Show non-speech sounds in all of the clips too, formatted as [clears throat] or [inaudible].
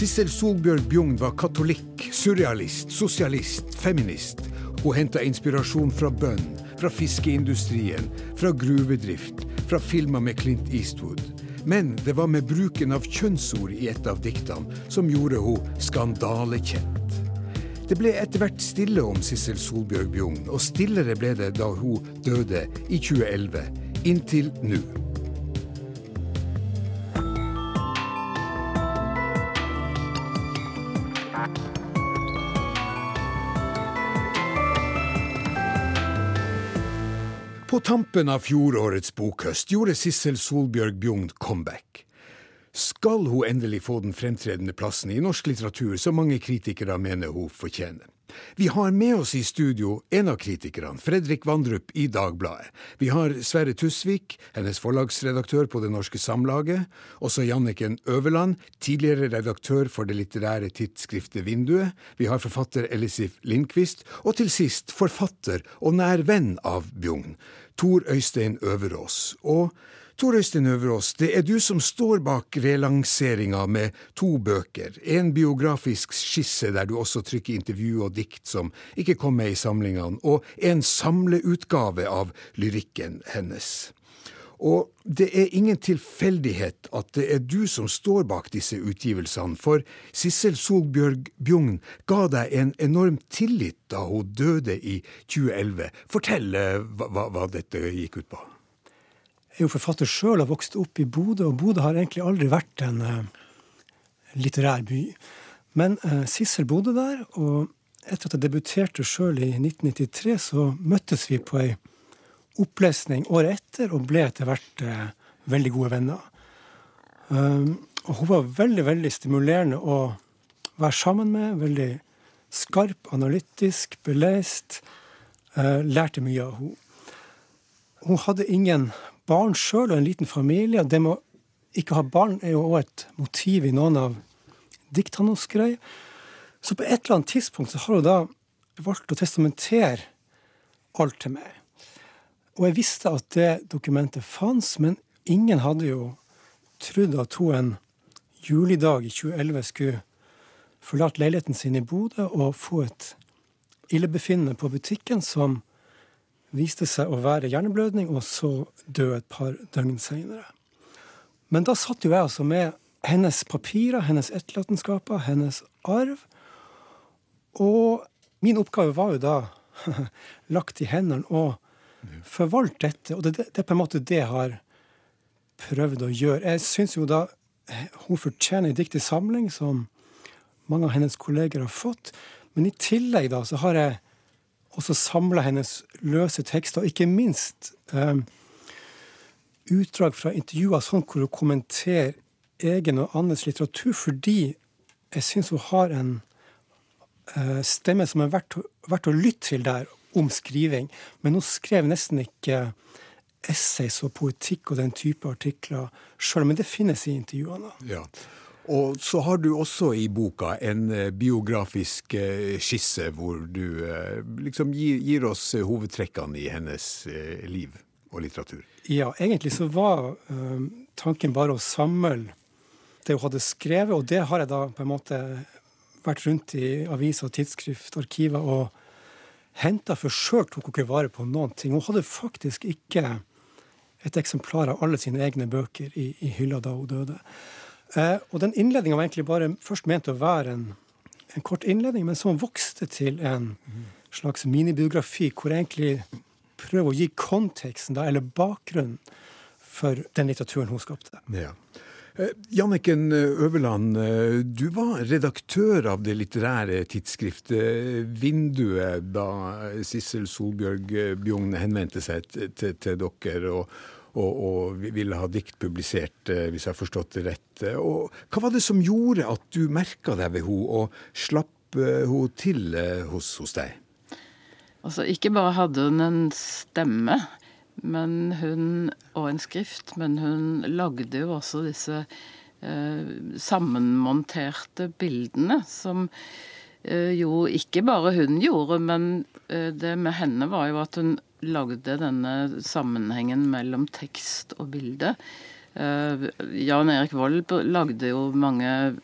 Sissel Solbjørg Bjugn var katolikk, surrealist, sosialist, feminist. Hun henta inspirasjon fra bønn, fra fiskeindustrien, fra gruvedrift, fra filmer med Clint Eastwood. Men det var med bruken av kjønnsord i et av diktene som gjorde hun skandalekjent. Det ble etter hvert stille om Sissel Solbjørg Bjugn, og stillere ble det da hun døde i 2011. Inntil nå. På tampen av fjorårets bokhøst gjorde Sissel Solbjørg Bjugn comeback. Skal hun endelig få den fremtredende plassen i norsk litteratur som mange kritikere mener hun fortjener? Vi har med oss i studio en av kritikerne, Fredrik Vandrup i Dagbladet. Vi har Sverre Tusvik, hennes forlagsredaktør på Det Norske Samlaget. Også Janniken Øverland, tidligere redaktør for det litterære tidsskriftet Vinduet. Vi har forfatter Elisif Lindqvist. Og til sist forfatter og nær venn av Bjugn, Tor Øystein Øverås. Og Tor Øystein Øverås, det er du som står bak relanseringa med to bøker. En biografisk skisse der du også trykker intervju og dikt som ikke kom med i samlingene, og en samleutgave av lyrikken hennes. Og det er ingen tilfeldighet at det er du som står bak disse utgivelsene, for Sissel Solbjørg Bjugn ga deg en enorm tillit da hun døde i 2011. Fortell eh, hva, hva dette gikk ut på er jo forfatter sjøl og vokst opp i Bodø, og Bodø har egentlig aldri vært en uh, litterær by. Men uh, Sissel bodde der, og etter at jeg debuterte sjøl i 1993, så møttes vi på ei opplesning året etter og ble etter hvert uh, veldig gode venner. og hun var veldig, veldig stimulerende å være sammen med. Veldig skarp, analytisk, belest. lærte mye av henne. Hun hadde ingen barn sjøl og en liten familie. Det med å ikke ha barn er jo òg et motiv i noen av diktene hun skrev. Så på et eller annet tidspunkt så har hun da valgt å testamentere alt til meg. Og jeg visste at det dokumentet fantes, men ingen hadde jo trodd at hun en julidag i 2011 skulle forlate leiligheten sin i Bodø og få et illebefinnende på butikken som viste seg å være hjerneblødning, og så dø et par døgn seinere. Men da satt jo jeg altså med hennes papirer, hennes etterlatenskaper, hennes arv. Og min oppgave var jo da [laughs] lagt i hendene å forvalte dette. Og det, er på en måte det jeg har prøvd å gjøre. Jeg syns jo da hun fortjener en diktig samling som mange av hennes kolleger har fått. Men i tillegg da så har jeg og så samla hennes løse tekster, og ikke minst eh, utdrag fra intervjuer sånn hvor hun kommenterer egen og andres litteratur, fordi jeg syns hun har en eh, stemme som er verdt, verdt, å lytte til der, om skriving. Men hun skrev nesten ikke essays og poetikk og den type artikler sjøl, men det finnes i intervjuene. Ja. Og så har du også i boka en eh, biografisk eh, skisse hvor du eh, liksom gir, gir oss hovedtrekkene i hennes liv og litteratur. Ja, egentlig så var uh, tanken bare å samle det hun hadde skrevet, og det har jeg da på en måte vært rundt i aviser, tidsskrift, arkiver og henta, for sjøl tok hun ikke vare på noen ting. Hun hadde faktisk ikke et eksemplar av alle sine egne bøker i, i hylla da hun døde. Eh, og den innledninga var egentlig bare først ment å være en, en kort innledning, men som vokste til en slags minibiografi hvor jeg egentlig prøver å gi konteksten, da, eller bakgrunnen, for den litteraturen hun skapte. Ja. Eh, Janniken Øverland, eh, du var redaktør av det litterære tidsskriftet Vinduet da Sissel Solbjørg Bjugn henvendte seg til, til, til dere. og og, og ville ha dikt publisert, eh, hvis jeg har forstått det rett. Og hva var det som gjorde at du merka deg ved henne og slapp eh, henne til eh, hos, hos deg? Altså, ikke bare hadde hun en stemme men hun, og en skrift, men hun lagde jo også disse eh, sammenmonterte bildene som eh, jo ikke bare hun gjorde, men eh, det med henne var jo at hun lagde denne sammenhengen mellom tekst og bilde Jan Erik Vold lagde jo mange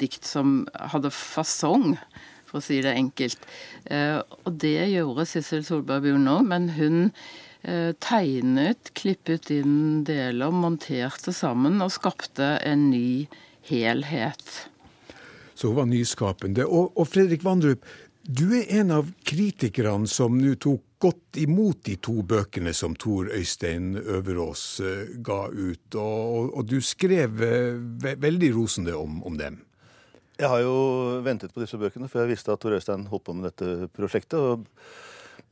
dikt som hadde fasong, for å si det enkelt. og det gjorde Sissel Solberg Bjørn nå, men hun tegnet, klippet inn deler, monterte sammen og skapte en ny helhet. Så hun var nyskapende. Og, og Fredrik Vandrup, du er en av kritikerne som nå tok godt imot de to bøkene som Tor Øystein Øverås uh, ga ut, og, og, du skrev ve veldig rosende om, om, dem. Jeg har jo ventet på disse bøkene, for jeg visste at Tor Øystein holdt på med dette prosjektet. og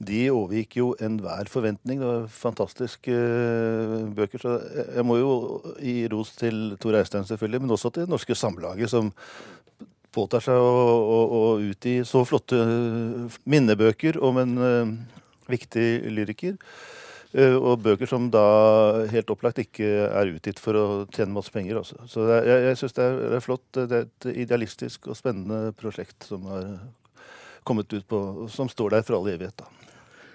de overgikk jo enhver forventning. Det var fantastiske uh, bøker. Så jeg må jo gi ros til Tor Øystein, selvfølgelig, men også til Det Norske Samlaget, som påtar seg å, å, å utgi så flotte eh, minnebøker om en viktig lyriker. Uh, og bøker som da helt opplagt ikke er utgitt for å tjene masse penger. Også. Så er, jeg, jeg syns det, det, er flott. Det er et idealistisk og spennende prosjekt som har kommet ut på, som står der for all evighet. da.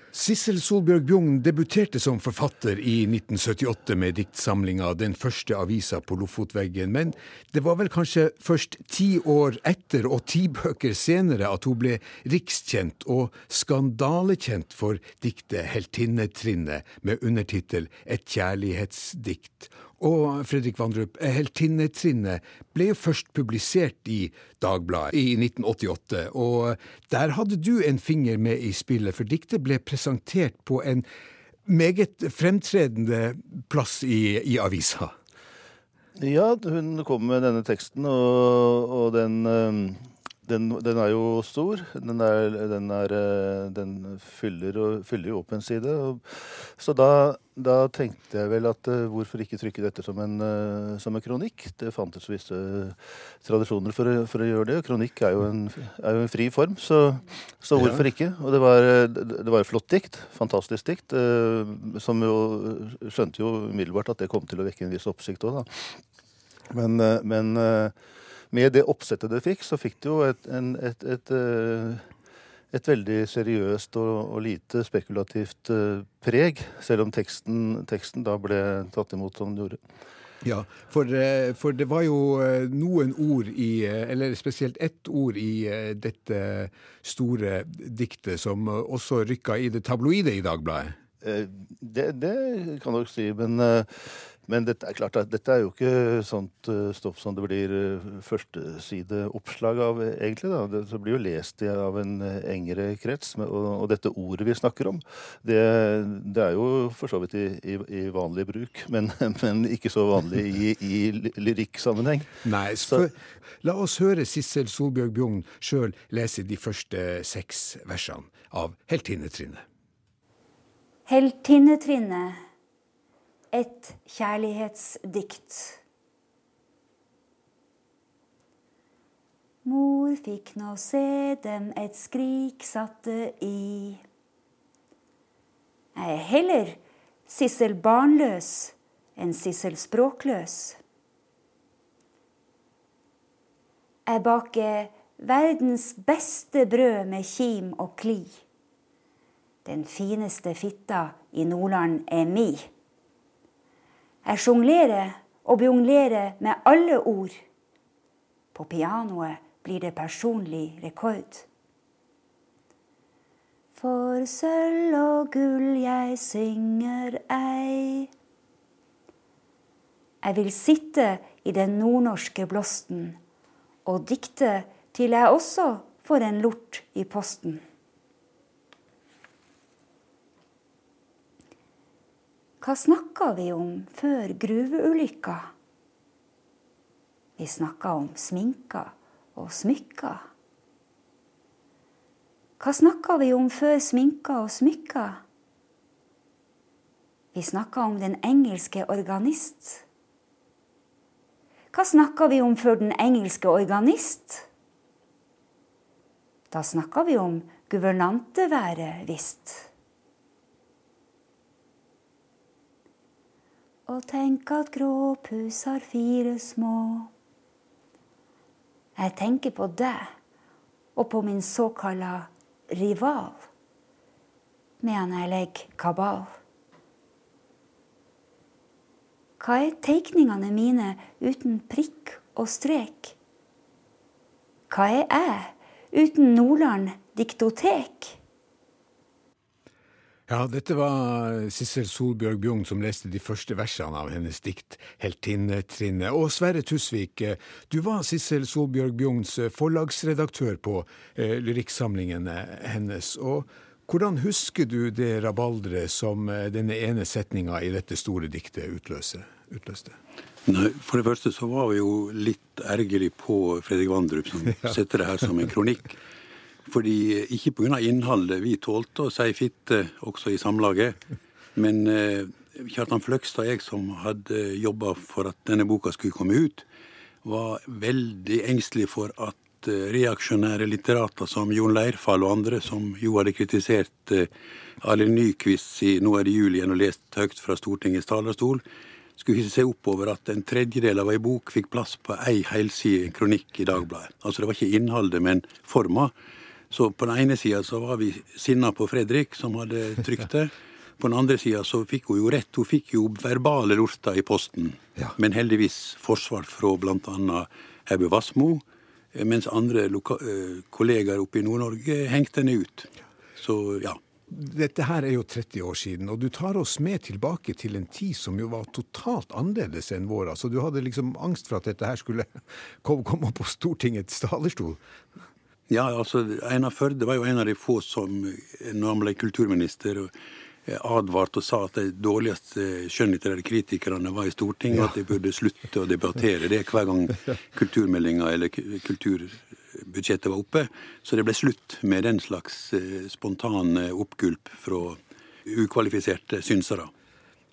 Sissel Solbjørg Bjugn debuterte som forfatter i 1978 med diktsamlinga 'Den første avisa på Lofotveggen', men det var vel kanskje først ti år etter og ti bøker senere at hun ble rikskjent og skandalekjent for diktet 'Heltinnetrinnet' med undertittel 'Et kjærlighetsdikt'. Og Fredrik Vandrup, 'Heltinnetrinnet' ble jo først publisert i Dagbladet i 1988. Og der hadde du en finger med i spillet, for diktet ble presentert på en meget fremtredende plass i, i avisa. Ja, hun kom med denne teksten, og, og den eh, den, den, er jo stor. Den, er, den, er, eh, den fyller, og, fyller, jo opp en side. Og, så da, da, tenkte jeg vel at uh, hvorfor ikke trykke dette som en, uh, som en kronikk? Det fantes visse tradisjoner for, for, å gjøre det. Kronikk er jo en, er jo en fri form, så, så hvorfor ja. ikke? Og det var, det var et flott dikt. Fantastisk dikt. Som jo skjønte jo umiddelbart at det kom til å vekke en viss oppsikt òg, da. Men, men med det oppsettet det fikk, så fikk det jo et, en, et, et, eh, et veldig seriøst og, og, lite spekulativt eh, preg, selv om teksten, teksten da ble tatt imot som den gjorde. Ja, for, eh, for, det var jo noen ord i, eller spesielt ett ord i dette store diktet som også rykka i det tabloide i Dagbladet. Det, det kan du si, men men dette er klart at dette er jo ikke sånt uh, stoff som det blir uh, førstesideoppslag av, egentlig. da. Det, blir jo lest av en uh, engere krets. Og, og, dette ordet vi snakker om, det, det er jo for så vidt i, i, i vanlig bruk, men, [laughs] men, ikke så vanlig i, i lyrikksammenheng. Nei, så, La oss høre Sissel Solbjørg Bjugn sjøl lese de første seks versene av Heltinnetrinnet. Heltinnetrinnet et kjærlighetsdikt. Mor fikk nå se dem et skrik satte i. Jeg er heller Sissel barnløs enn Sissel språkløs. Jeg baker verdens beste brød med kim og kli. Den fineste fitta i Nordland er mi. Jeg sjonglerer og bjonglerer med alle ord. På pianoet blir det personlig rekord. For sølv og gull jeg synger ei. Jeg vil sitte i den nordnorske blåsten og dikte til jeg også får en lort i posten. Hva snakka vi om før gruveulykka? Vi snakka om sminker og smykker. Hva snakka vi om før sminka og smykka? Vi snakka om den engelske organist. Hva snakka vi om før den engelske organist? Da snakka vi om guvernanteværet, visst. Og tenk at gråpus har fire små. Jeg tenker på deg og på min såkalla rival medan jeg legger kabal. Hva er teikningene mine uten prikk og strek? Hva er jeg uten Nordland diktotek? Ja, dette var Sissel Solbjørg Bjugn som leste de første versene av hennes dikt 'Heltinnetrinnet'. Og Sverre Tusvik, du var Sissel Solbjørg Bjugns forlagsredaktør på eh, lyrikksamlingene hennes. og hvordan husker du det rabalderet som eh, denne ene setninga i dette store diktet utløste? Nei, For det første så var vi jo litt ergerlig på Fredrik Vandrup, som [laughs] setter det her som en kronikk. Fordi Ikke pga. innholdet. Vi tålte å si fitte også i Samlaget. Men eh, Kjartan Fløgstad og jeg som hadde jobba for at denne boka skulle komme ut, var veldig engstelig for at eh, reaksjonære litterater som Jon Leirfall og andre, som jo hadde kritisert eh, Arild Nyquist i Nå er det jul igjen og lest høyt fra Stortingets talerstol, skulle hisse seg opp over at en tredjedel av ei bok fikk plass på ei helside kronikk i Dagbladet. Altså det var ikke innholdet, men forma. Så på den ene sida så var vi sinna på Fredrik, som hadde trykt det. På den andre sida så fikk hun jo rett. Hun fikk jo verbale lorter i posten. Ja. Men heldigvis forsvar fra bl.a. Hebbe Wassmo. Mens andre eh, kollegaer oppe i Nord-Norge hengte henne ut. Så ja. Dette her er jo 30 år siden, og du tar oss med tilbake til en tid som jo var totalt annerledes enn vår. Altså, du hadde liksom angst for at dette her skulle [laughs] komme opp på Stortingets talerstol. Ja, altså Einar Førde var jo en av de få som når han ble kulturminister, eh, advarte og sa at de dårligste skjønnlitterære kritikerne var i Stortinget, og at de burde slutte å debattere det hver gang [laughs] kulturmeldinga eller kulturbudsjettet var oppe. Så det ble slutt med den slags eh, spontane oppgulp fra ukvalifiserte synsere.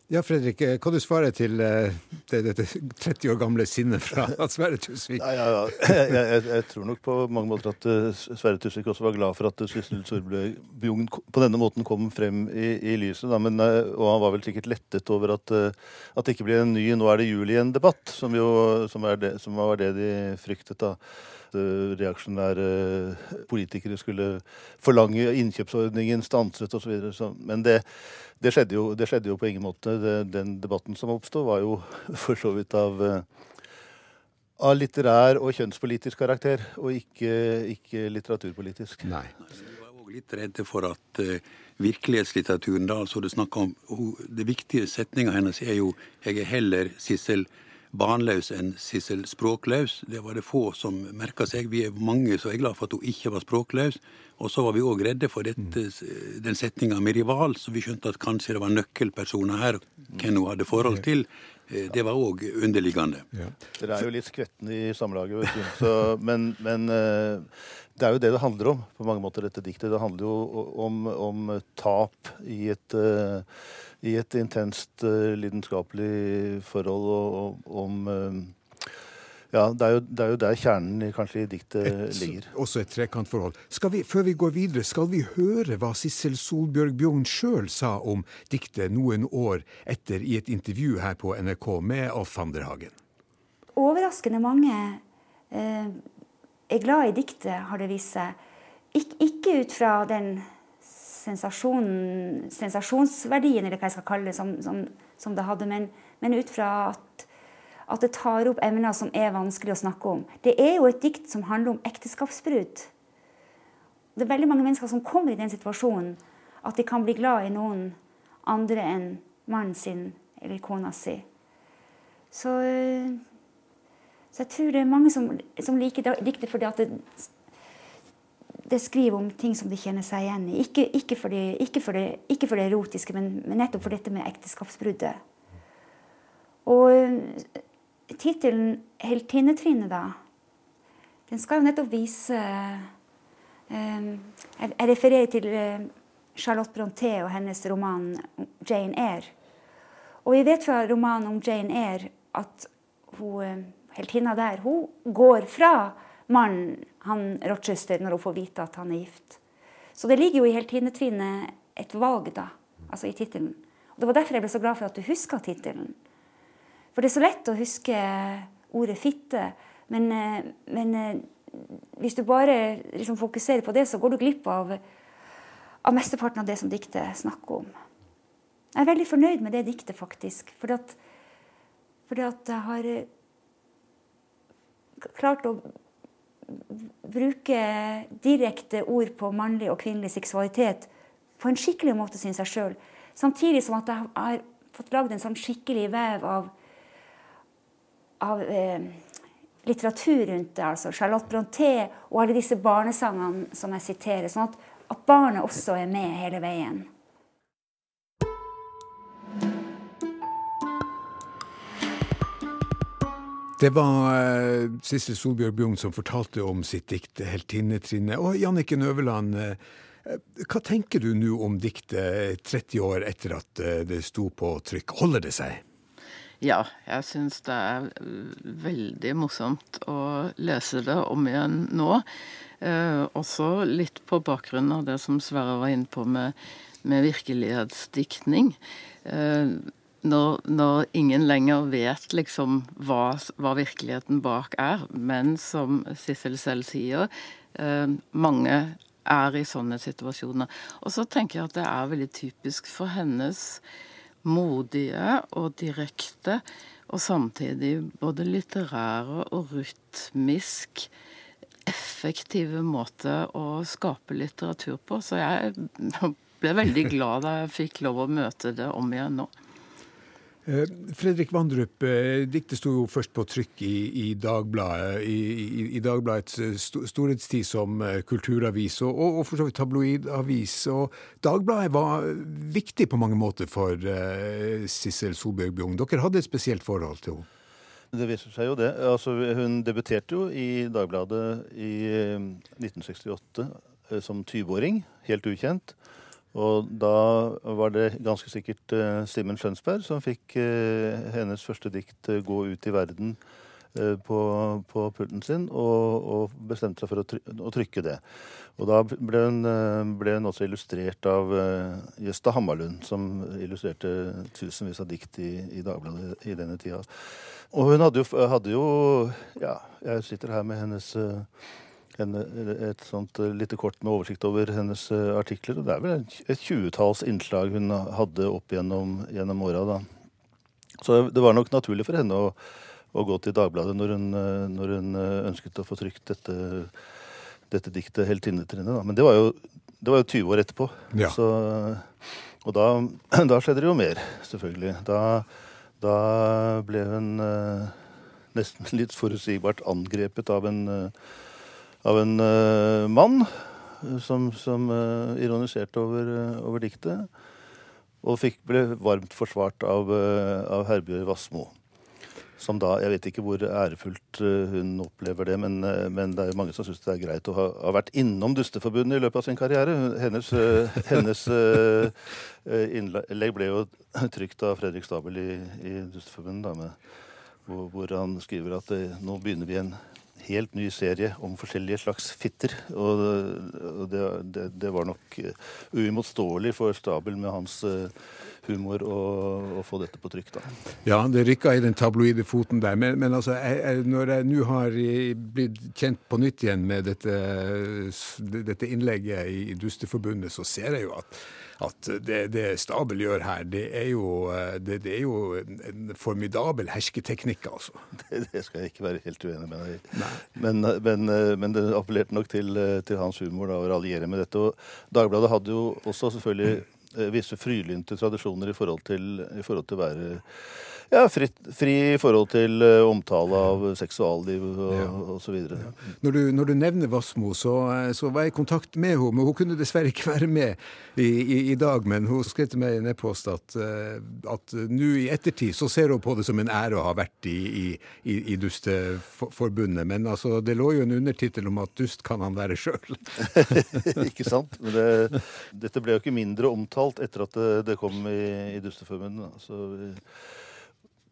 Ja, Fredrik, eh, hva du svarer til uh, dette 30 år gamle sinnet fra [laughs] Sverre Tusvik? Ja, ja, ja. Jeg, jeg, jeg, tror nok på mange måter at uh, Sverre Tusvik også var glad for at Sissel Sorbjugn på denne måten kom frem i, i lyset. Da. Men, uh, og han var vel sikkert lettet over at, at det ikke blir en ny 'nå er det jul igjen'-debatt, som, som, som var det de fryktet. da reaksjonære politikere skulle forlange innkjøpsordningen stanset osv. Men det, det, skjedde jo, det, skjedde jo, på ingen måte. Det, den debatten som oppsto, var jo [laughs] for så vidt av, av litterær og kjønnspolitisk karakter, og ikke, ikke litteraturpolitisk. Nei. Var litt redde for at uh, virkelighetslitteraturen da, altså det, om, det viktige setninga hennes er jo 'Jeg er heller Sissel' barnløs enn Sissel språkløs. Det var det få som merka seg. Vi er mange som er glad for at hun ikke var språkløs. Og så var vi òg redde for dette, den setninga med rival, så vi skjønte at kanskje det var nøkkelpersoner her, hvem hun hadde forhold til. Eh, det var òg underliggende. Ja. Dere er jo litt skvetten i samlaget, vet du. Så, men, men, eh, det er jo det det handler om, på mange måter, dette diktet. Det handler jo om, om tap i et uh, i et intenst lidenskapelig forhold og, om ja, det er, jo, det er, jo, der kjernen kanskje i diktet et, ligger. Også et trekantforhold. Vi, før vi går videre, skal vi høre hva Sissel Solbjørg Bjugn sjøl sa om diktet noen år etter i et intervju her på NRK med Alf Vanderhagen? Overraskende mange eh, er glad i diktet, har det vist seg. Ik ikke ut fra den sensasjonsverdien, eller hva jeg skal kalle det, som, som, som det hadde, men, men ut fra at, at, det tar opp emner som er vanskelig å snakke om. Det er jo et dikt som handler om ekteskapsbrudd. Det er veldig mange mennesker som kommer i den situasjonen at de kan bli glad i noen andre enn mannen sin eller kona si. Så, så jeg tror det er mange som, som liker diktet fordi at det det skriver om ting som de kjenner seg igjen i. Ikke, ikke, for, det, ikke, for, det, ikke for, det, erotiske, men, men, nettopp for dette med ekteskapsbruddet. Og uh, tittelen 'Heltinnetrinnet', da, den skal jo nettopp vise uh, jeg, jeg, refererer til uh, Charlotte Bronté og hennes roman 'Jane Eyre'. Og vi vet fra romanen om Jane Eyre at hun, heltinna der hun går fra mannen, han Rochester, når hun får vite at han er gift. Så det ligger jo i heltinnetrinnet et valg, da, altså i tittelen. Det var derfor jeg ble så glad for at du huska tittelen. For det er så lett å huske ordet fitte, men, eh, men eh, hvis du bare liksom fokuserer på det, så går du glipp av, av mesteparten av det som diktet snakker om. Jeg er veldig fornøyd med det diktet, faktisk. For Fordi at jeg har eh, klart å bruke direkte ord på mannlig og kvinnelig seksualitet på en skikkelig måte, syns jeg sjøl. Samtidig som at jeg har fått lagd en sånn skikkelig vev av, av eh, litteratur rundt det. altså Charlotte Bronté og alle disse barnesangene som jeg siterer. Sånn at, at barnet også er med hele veien. Det var Sissel Solbjørg Bjugn som fortalte om sitt dikt 'Heltinnetrinnet'. Og Janniken Øverland, eh, hva tenker du nå om diktet 30 år etter at uh, det sto på trykk? Holder det seg? Ja, jeg syns det er veldig morsomt å lese det om igjen nå. også litt på bakgrunn av det som Sverre var inne på med, med virkelighetsdiktning når, når, ingen lenger vet liksom hva, hva, virkeligheten bak er, men som Sissel selv sier, eh, mange er i sånne situasjoner. Og så tenker jeg at det er veldig typisk for hennes modige og direkte, og samtidig både litterære og rytmisk effektive måte å skape litteratur på. Så jeg [laughs] ble veldig glad da jeg fikk lov å møte det om igjen nå. Eh, Fredrik Vandrup, eh, diktet sto jo først på trykk i, i Dagbladet, i, i, Dagbladets eh, storhetstid som kulturavis, og, og, for så vidt tabloidavis. Og Dagbladet var viktig på mange måter for uh, Sissel Solbjørg Bjung. Dere hadde et spesielt forhold til henne? Det viser seg jo det. Altså, hun debuterte jo i Dagbladet i 1968 som 20-åring, helt ukjent. Og da var det ganske sikkert uh, Simen Skjønsberg som fikk uh, hennes første dikt uh, gå ut i verden på, på, pulten sin, og, og, bestemte seg for å, try å, trykke det. Og da ble hun, ble hun også illustrert av Gjøsta Hammarlund, som illustrerte tusenvis av dikt i, i Dagbladet i denne tida. Og hun hadde jo, hadde jo Ja, jeg sitter her med hennes en, et sånt eh, lite kort med oversikt over hennes eh, artikler. og Det er vel et tjuetalls innslag hun hadde opp gjennom, gjennom åra. Så det var nok naturlig for henne å, å gå til Dagbladet når hun, eh, når hun, ønsket å få trykt dette, dette diktet 'Heltinnetrinnet'. Men det var, jo, det var jo 20 år etterpå. Ja. Så, og da, [clears throat] da, skjedde det jo mer, selvfølgelig. Da, da ble hun nesten [laughs] litt forutsigbart angrepet av en av en uh, mann som, som uh, ironiserte over, uh, over, diktet. Og fikk, ble varmt forsvart av, av Herbjørg Wassmo. Som da, Jeg vet ikke hvor ærefullt hun opplever det, men, men det er jo mange som syns det er greit å ha, ha, vært innom Dusteforbundet i løpet av sin karriere. Hennes, [laughs] hennes innlegg ble jo trykt av Fredrik Stabel i, i Dusteforbundet, hvor, hvor, han skriver at nå begynner vi en helt ny serie om forskjellige slags fitter. Og det, det, det var nok eh, uimotståelig for Stabel med hans eh, humor å, få dette på trykk. da. Ja, det rykka i den tabloide foten der. Men, men altså, jeg, jeg, når jeg nå har blitt kjent på nytt igjen med dette, dette innlegget i Dusteforbundet, så ser jeg jo at at det, det Stabel gjør her, det er jo, det, det er jo en formidabel hersketeknikk, altså. [laughs] Det, det, skal jeg ikke være helt uenig med deg i. Men, men, men, det appellerte nok til, til hans humor da, å raljere med dette. Og Dagbladet hadde jo også selvfølgelig eh, visse frylynte tradisjoner i forhold til, i forhold til å være ja, fritt, fri i forhold til uh, omtale av seksualliv og ja. videre. Ja. Når, når, du nevner Vassmo, så, eh, så, var jeg i kontakt med henne. Men hun kunne dessverre ikke være med i, i, i dag. Men hun skrev til meg i en e-post at, uh, at nå i ettertid så ser hun på det som en ære å ha vært i, i, i Dusteforbundet. Men altså, det lå jo en undertittel om at dust kan han være sjøl. [laughs] ikke sant. Men det, dette ble jo ikke mindre omtalt etter at det, det kom i, i Dusteforbundet. Altså,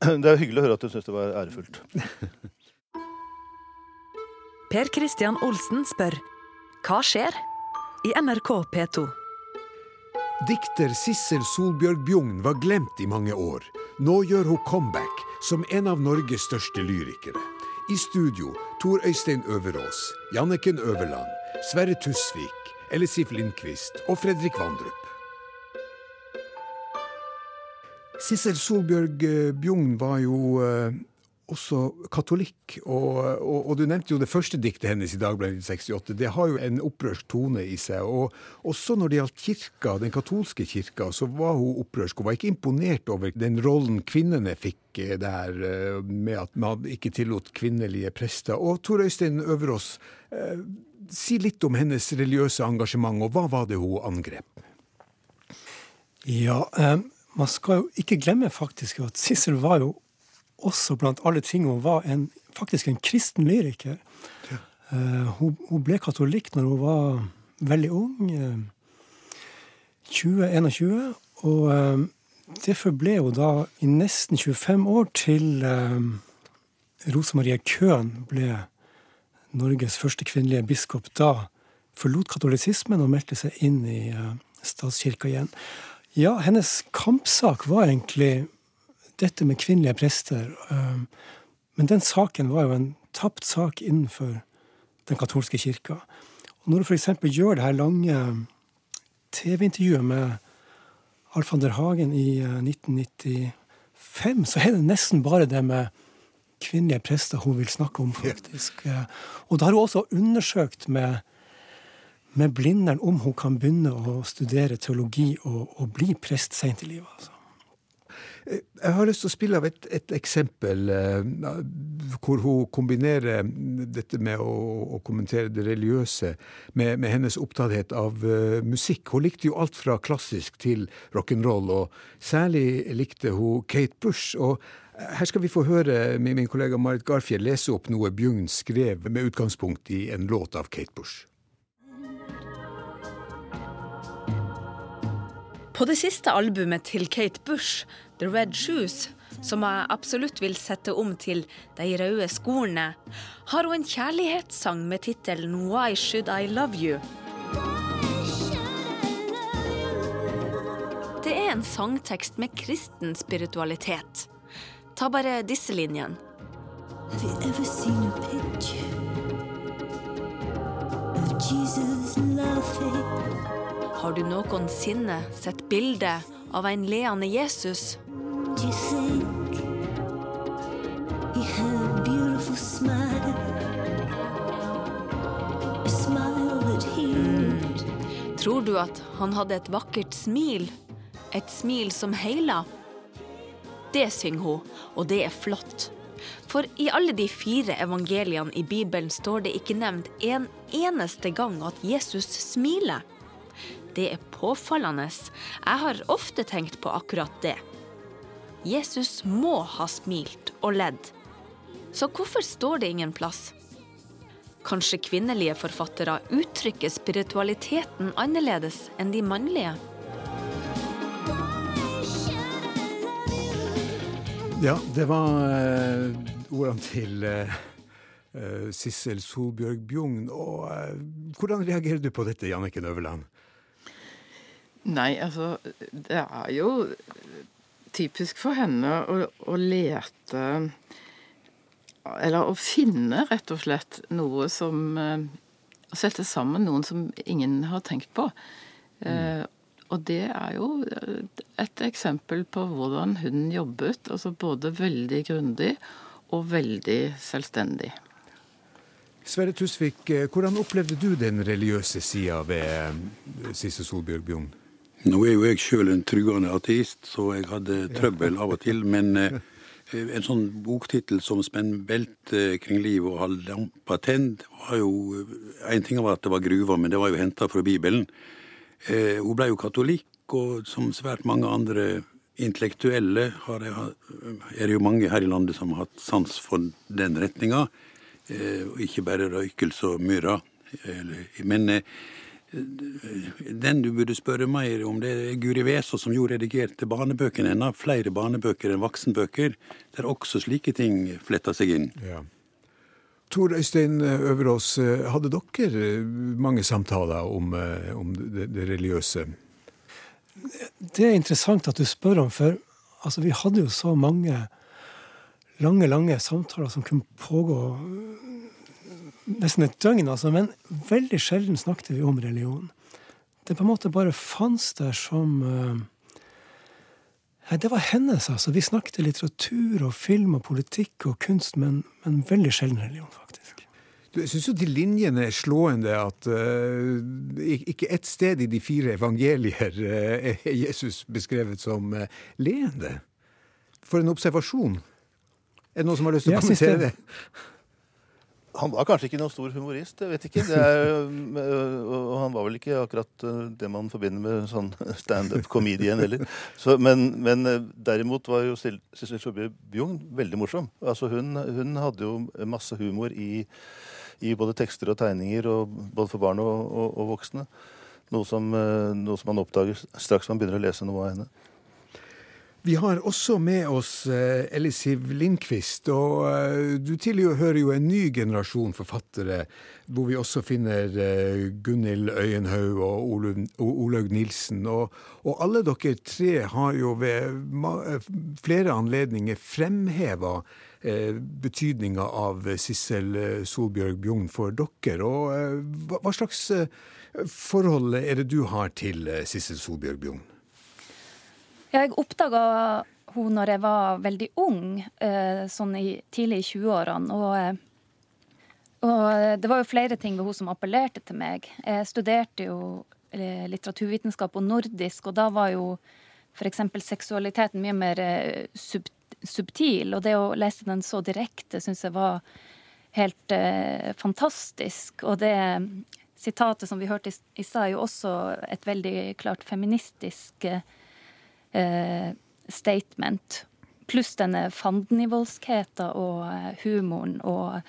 [clears throat] Det er hyggelig å høre at du syns det var ærefullt. [laughs] Per Christian Olsen spør hva skjer i NRK P2? Dikter Sissel Solbjørg Bjugn var glemt i mange år. Nå gjør hun comeback som en av Norges største lyrikere. I studio Tor Øystein Øverås, Janniken Øverland, Sverre Tusvik, Ellisif Lindqvist og Fredrik Vandrup. Sissel Solbjørg eh, Bjugn var jo eh, også katolikk, og, og, og, du nevnte jo det første diktet hennes i Dagbladet 1968. Det har jo en opprørsk tone i seg. Og også når det gjaldt kirka, den katolske kirka, så var hun opprørsk. Hun var ikke imponert over den rollen kvinnene fikk eh, der, med at man ikke tillot kvinnelige prester. Og Tor Øystein Øverås, si litt om hennes religiøse engasjement, og hva var det hun angrep? Ja, um man skal jo ikke glemme faktisk at Sissel var jo også blant alle ting hun var en, faktisk en kristen lyriker. Ja. Uh, hun, hun, ble katolikk når hun var veldig ung, uh, 20-21. Og uh, det forble hun da i nesten 25 år til Rose Marie Køhn ble Norges første kvinnelige biskop. Da forlot katolisismen og meldte seg inn i statskirka igjen. Ja, hennes kampsak var egentlig dette med kvinnelige prester. Um, men den saken var jo en tapt sak innenfor den katolske kirka. Og når du f.eks. gjør det her lange TV-intervjuet med Alf van der Hagen i 1995, uh, så er det nesten bare det med kvinnelige prester hun vil snakke om, faktisk. Uh, og da har hun også undersøkt med med Blindern om hun kan begynne å studere teologi og, og bli prest seint i livet. altså. Jeg har lyst til å spille av et, et eksempel eh, hvor hun kombinerer dette med å, å kommentere det religiøse med, med hennes opptatthet av uh, musikk. Hun likte jo alt fra klassisk til rock'n'roll, og særlig likte hun Kate Bush. og her skal vi få høre min, min kollega Marit Garfjell lese opp noe Bjugn skrev med utgangspunkt i en låt av Kate Bush. På det siste albumet til Kate Bush, The Red Shoes, som jeg absolutt vil sette om til De røde skolene, har hun en kjærlighetssang med tittelen Why Should I Love You? Det er en sangtekst med kristen spiritualitet. Ta bare disse linjene. Have you ever seen a picture of Jesus laughing? Har du noensinne sett bilde av en leende Jesus? Tror du at han hadde et vakkert smil? Et smil som heila? Det synger hun, og det er flott. For i alle de fire evangeliene i Bibelen står det ikke nevnt en eneste gang at Jesus smiler. Det er påfallende. Jeg har ofte tenkt på akkurat det. Jesus må ha smilt og ledd. Så hvorfor står det ingen plass? Kanskje kvinnelige forfattere uttrykker spiritualiteten annerledes enn de mannlige? Ja, det var uh, ordene til uh, Sissel Solbjørg Bjugn. Og hvordan reagerer du på dette, Janniken Øverland? Nei, altså Det er jo typisk for henne å, å lete Eller å finne, rett og slett, noe som eh, Å sette sammen noen som ingen har tenkt på. Mm. Eh, og det er jo et eksempel på hvordan hun jobbet. Altså både veldig grundig og veldig selvstendig. Sverre Tusvik, eh, hvordan opplevde du den religiøse sida ved Sisse Solbjørg Bjugn? Nå er jo jeg sjøl en truende ateist, så jeg hadde trøbbel av og til. Men eh, en sånn boktittel som 'Spenn belte kring livet og hold lampa tent' var jo En ting var at det var gruva, men det var jo henta fra Bibelen. Eh, hun ble jo katolikk, og som svært mange andre intellektuelle er det jo mange her i landet som har hatt sans for den retninga. Eh, ikke bare røykelse og myrra. Men eh, den du burde spørre mer om, det er Guri Vesaas som jo redigerte barnebøkene hennes. Flere barnebøker enn voksenbøker, der også slike ting fletter seg inn. Ja. Tor Øystein Øverås, hadde dere mange samtaler om, om det, det, religiøse? Det er interessant at du spør om, for altså, vi hadde jo så mange lange, lange samtaler som kunne pågå nesten et døgn, altså, men veldig sjelden snakket vi om religion. Det på en måte bare fantes der som uh, Det var hennes, altså. Vi snakket litteratur og film og politikk og kunst, men, men veldig sjelden religion, faktisk. Du, jeg syns jo de linjene er slående at uh, ikke ett sted i de fire evangelier uh, er Jesus beskrevet som uh, leende. For en observasjon. Er det noen som har lyst til å kommentere det? Han var kanskje ikke noen stor humorist, jeg vet ikke. Er, [laughs] og han var vel ikke akkurat det man forbinder med sånn [laughs] standup-comedian heller. Så, men, men, derimot var jo Sissel Sjøbjørg Bjugn veldig morsom. Altså hun, hun, hadde jo masse humor i, i, både tekster og tegninger, og, både for barn og, og, og voksne. Noe som, noe som man oppdager straks man begynner å lese noe av henne. Vi har også med oss uh, Elisiv Lindqvist, og uh, du tilhører jo en ny generasjon forfattere, hvor vi også finner uh, Gunhild Øyenhaug og Olaug Nilsen. Og, og, alle dere tre har jo ved flere anledninger fremheva betydninga av Sissel Solbjørg Bjugn for dere. Og hva slags forhold er det du har til Sissel Solbjørg Bjugn? Jeg oppdaga hun når jeg var veldig ung, eh, sånn i, tidlig i 20-årene. Og, eh, og, det var jo flere ting ved hun som appellerte til meg. Jeg studerte jo eh, litteraturvitenskap og nordisk, og da var jo f.eks. seksualiteten mye mer sub, subtil. Og det å lese den så direkte syns jeg var helt eh, fantastisk. Og det sitatet som vi hørte i, stad, er jo også et veldig klart feministisk eh, eh, statement. Pluss denne fandenivoldskheten og eh, humoren. Og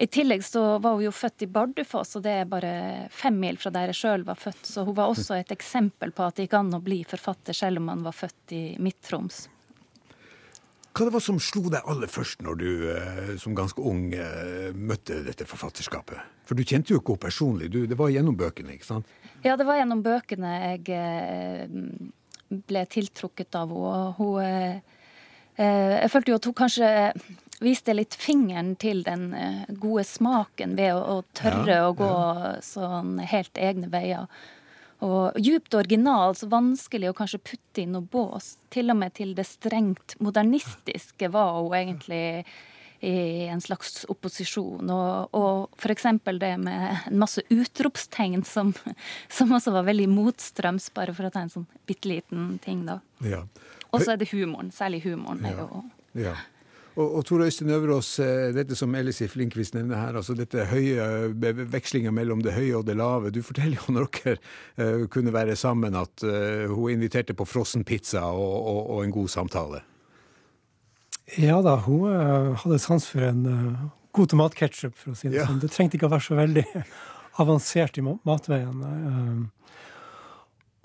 i tillegg så var hun jo født i Bardufoss, og det er bare fem mil fra der jeg sjøl var født. Så hun var også et eksempel på at det gikk an å bli forfatter selv om man var født i Midt-Troms. Hva det var som slo deg aller først når du eh, som ganske ung eh, møtte dette forfatterskapet? For du kjente jo ikke henne personlig, du, det var gjennom bøkene, ikke sant? Ja, det var gjennom bøkene jeg ble tiltrukket av henne. Hun, eh, eh, jeg følte jo at hun kanskje viste litt fingeren til den eh, gode smaken ved å, å tørre ja, å gå ja. sånn helt egne veier. Og djupt original, så vanskelig å kanskje putte inn noe bås. Til og med til det strengt modernistiske var hun egentlig i en slags opposisjon. Og, og f.eks. det med en masse utropstegn som, som, også var veldig motstrøms, bare for å ta en sånn bitte liten ting, da. Ja. Og så er det humoren. Særlig humoren. Ja. jo... Ja. Og, og Tor Øystein Øverås, eh, dette som Elisif Flinkvist nevner her, altså dette høye, vekslinga mellom det høye og det lave. Du forteller jo når dere uh, kunne være sammen at uh, hun inviterte på frossen pizza og, og, og en god samtale. Ja da, hun uh, hadde sans for en uh, god tomatketchup, for å si det ja. sånn. Det trengte ikke å være så veldig [laughs] avansert i matveien. Uh,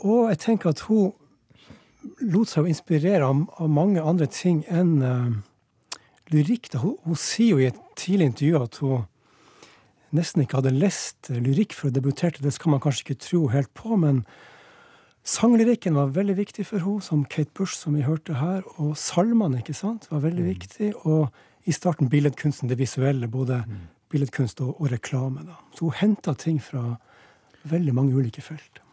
og jeg tenker at hun lot seg inspirere av, av mange andre ting enn lyrikk. Hun, hun, sier jo i et tidlig intervju at hun nesten ikke hadde lest lyrikk før hun debuterte. Det skal man kanskje ikke tro helt på, men Sanglyrikken var veldig viktig for henne, som Kate Bush, som vi hørte her. Og salmene ikke sant, var veldig mm. viktig. Og i starten billedkunsten, det visuelle. Både mm. billedkunst og, og reklame. Da. Så hun henta ting fra veldig mange ulike felt.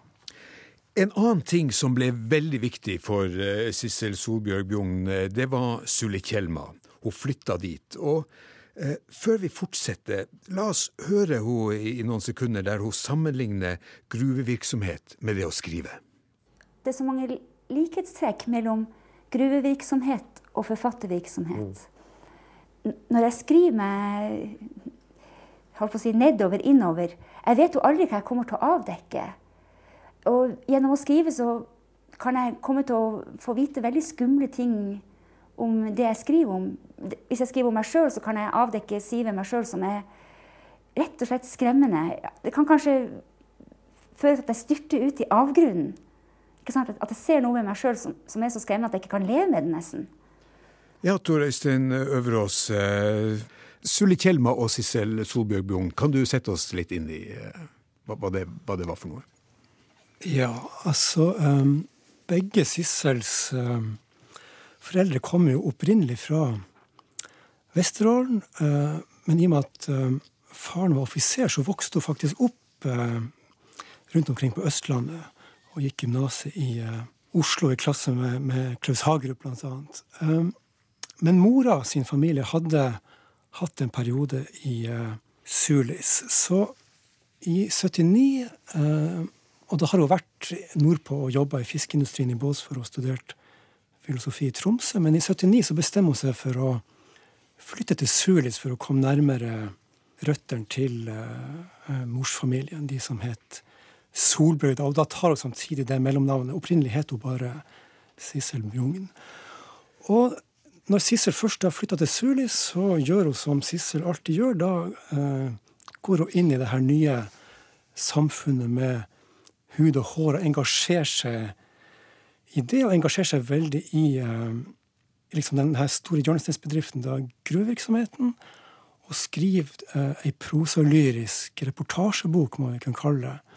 En annen ting som ble veldig viktig for uh, Sissel Solbjørg Bjugn, uh, det var Sulitjelma. Hun flytta dit. Og uh, før vi fortsetter, la oss høre henne i, i noen sekunder der hun sammenligner gruvevirksomhet med det å skrive det er så mange likhetstrekk mellom gruvevirksomhet og forfattervirksomhet. Når jeg skriver meg holdt på å si, nedover, innover Jeg vet jo aldri hva jeg kommer til å avdekke. Og gjennom å skrive så kan jeg komme til å få vite veldig skumle ting om det jeg skriver om. Hvis jeg skriver om meg sjøl, så kan jeg avdekke sider ved meg sjøl som er rett og slett skremmende. Det kan kanskje føre til at jeg styrter ut i avgrunnen. At jeg ser noe med meg sjøl som, som, er så skremmende at jeg ikke kan leve med det, nesten. Ja, Tor Øystein Øverås. Eh, Sulli Kjelma og Sissel Solbjørg Bjung, kan du sette oss litt inn i eh, hva, det, hva, det, var for noe? Ja, altså um, Begge Sissels um, foreldre kommer jo opprinnelig fra Vesterålen. Uh, men i og med at uh, faren var offiser, så vokste hun faktisk opp rundt omkring på Østlandet og gikk gymnaset i, uh, Oslo i klasse med, med Klaus Hagerup, blant annet. Um, men mora sin familie hadde hatt en periode i uh, Sulis. Så i 79 uh, Og da har hun vært nordpå og jobba i fiskeindustrien i Båtsfjord og studert filosofi i Tromsø. Men i 79 så bestemmer hun seg for å flytte til Sulis for å komme nærmere røttene til uh, morsfamilien, de som het Solbrøyda. Og da tar hun samtidig det mellomnavnet. Opprinnelig het hun bare Sissel Bjungen. Og når Sissel først har flytta til Sulis, så gjør hun som Sissel alltid gjør. Da eh, går hun inn i det her nye samfunnet med hud og hår og engasjerer seg i det, og engasjerer seg veldig i eh, liksom denne store hjørnesteinsbedriften, gruvevirksomheten og skriver eh, ei prosalyrisk reportasjebok, må vi kunne kalle det,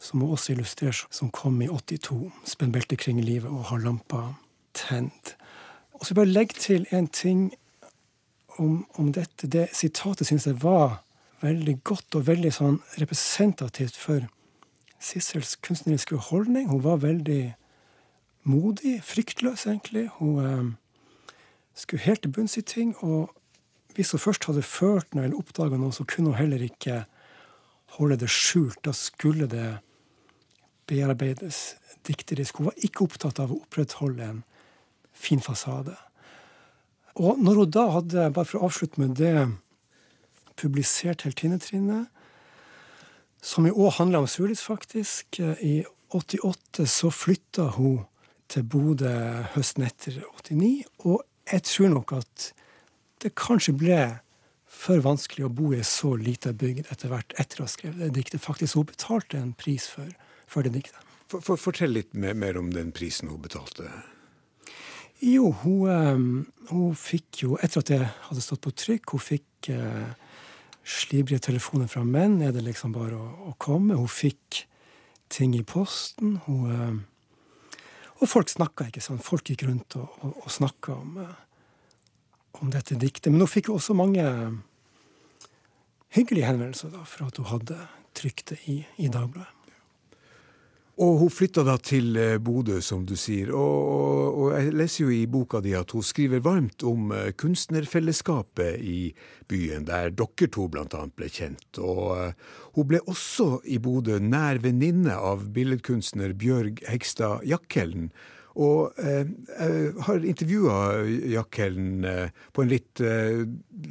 som hun også illustrerer, som kom i 82. 'Spenn beltet kring livet og har lampa tent'. Og så bare legge til en ting om, om dette. Det sitatet syns jeg var veldig godt og veldig sånn representativt for Sissels kunstneriske holdning. Hun var veldig modig, fryktløs, egentlig. Hun eh, skulle helt til bunns i ting. og hvis hun først hadde ført noe eller oppdaga noe, så kunne hun heller ikke holde det skjult. Da skulle det bearbeides dikterisk. Hun var ikke opptatt av å opprettholde en fin fasade. Og når hun da hadde, bare for å avslutte med det, publisert Heltinnetrinnet, som jo òg handla om Sulis, faktisk, i 88 så flytta hun til Bodø høsten etter 89. Og jeg tror nok at det kanskje ble for vanskelig å bo i så lita bygd etter hvert etter å ha skrevet det diktet. Faktisk hun betalte en pris for, for det diktet. For, for, fortell litt mer, mer, om den prisen hun betalte. Jo, hun, um, hun, fikk jo, etter at det hadde stått på trykk, hun fikk eh, slibrige telefoner fra menn. Er det liksom bare å, å komme? Hun fikk ting i posten. Hun, eh, og folk snakka, ikke sant. Folk gikk rundt og, og, og snakka om uh, om dette diktet. Men hun fikk jo også mange hyggelige henvendelser da, for at hun hadde trykt det i, i Dagbladet. Og hun flytta da til eh, Bodø, som du sier. Og, og, jeg leser jo i boka di at hun skriver varmt om eh, kunstnerfellesskapet i byen, der dere to annet ble kjent. Og uh, hun ble også i Bodø nær venninne av billedkunstner Bjørg Hegstad Jakkelen. Og eh, jeg har intervjua Jack Hellen eh, på en litt, eh,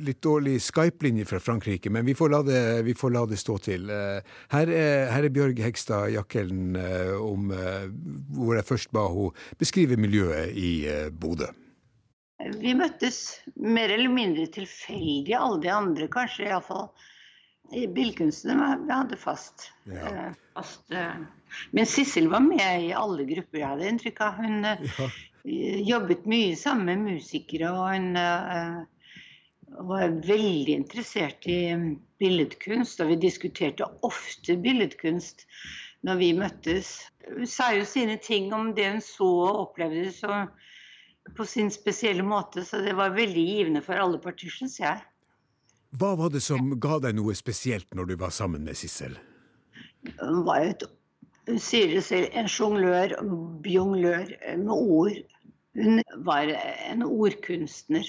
litt dårlig Skype-linje fra Frankrike, men vi får la det, får la det stå til. Her er, her, er, Bjørg Hegstad Jack Hellen om eh, hvor jeg først ba hun beskrive miljøet i Bodø. Vi møttes mer eller mindre tilfeldig, alle de andre kanskje iallfall. Billedkunstnerne vi hadde fast. Ja. fast men Sissel var med i alle grupper, jeg hadde inntrykk av. Hun eh, ja. jobbet mye sammen med musikere, og hun uh, var veldig interessert i mm, billedkunst. Og vi diskuterte ofte billedkunst når vi møttes. Hun sa jo sine ting om det hun så og opplevde så, på sin spesielle måte, så det var veldig givende for alle partier, syns jeg. Hva var det som ga deg noe spesielt når du var sammen med Sissel? Hun var jo et hun sier det selv, en sjonglør, bjonglør med ord. Hun var en ordkunstner,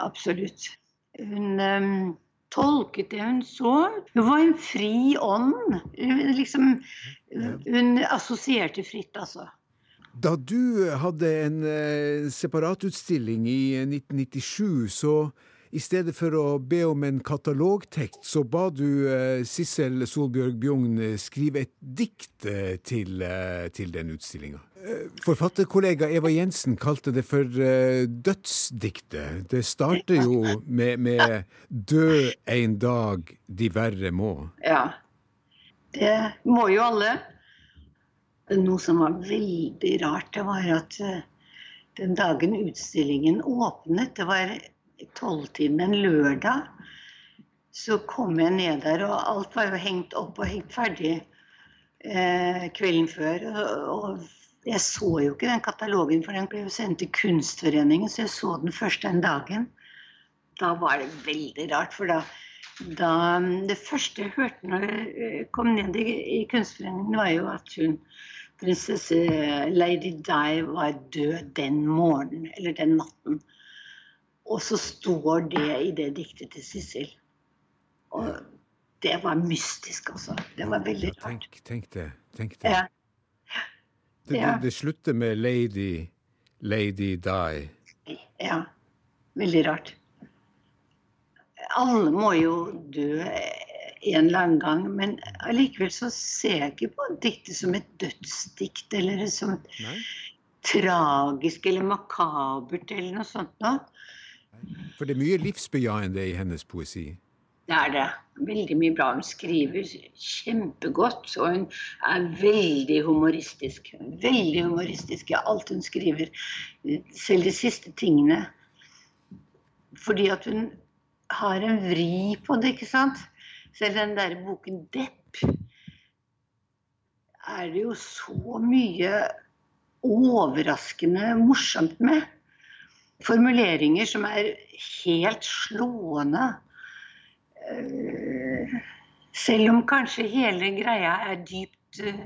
absolutt. Hun um, tolket det hun så. Hun var en fri ånd. Hun, liksom, hun assosierte fritt, altså. Da du hadde en uh, separatutstilling i 1997, så i stedet for å be om en katalogtekst, så ba du eh, Sissel Solbjørg Bjugn eh, skrive et dikt eh, til, eh, til den utstillinga. Eh, forfatterkollega Eva Jensen kalte det for eh, dødsdiktet. Det starter jo med, med 'Dø en dag, de verre må'. Ja. Det må jo alle. Noe som var veldig rart, det var at den dagen utstillingen åpnet, det var tolvtiden en lørdag, så kom jeg ned der, og alt var jo hengt opp og hengt ferdig eh, kvelden før. Og, og jeg så jo ikke den katalogen, for den ble jo sendt til Kunstforeningen, så jeg så den først den dagen. Da var det veldig rart, for da, da Det første jeg hørte når jeg kom ned i, i Kunstforeningen, var jo at hun prinsesse Lady Di var død den morgenen, eller den natten. Og så står det i det diktet til Sissel. Og det var mystisk, altså. Det var veldig rart. Tenk, tenk det. Tenk det. Ja. Det, det, det slutter med Lady Lady Die'. Ja. Veldig rart. Alle må jo dø en eller annen gang, men allikevel så ser jeg ikke på diktet som et dødsdikt eller som et Nei? tragisk eller makabert eller noe sånt noe. For det er mye livsbejaende i hennes poesi. Det er det. Veldig mye bra. Hun skriver kjempegodt, og hun er veldig humoristisk. Veldig humoristisk i alt hun skriver. Selv de siste tingene. Fordi at hun har en vri på det, ikke sant? Selv den der boken 'Depp' er det jo så mye overraskende morsomt med. Formuleringer som er helt slående. Eh, Selv om kanskje hele greia er dypt uh,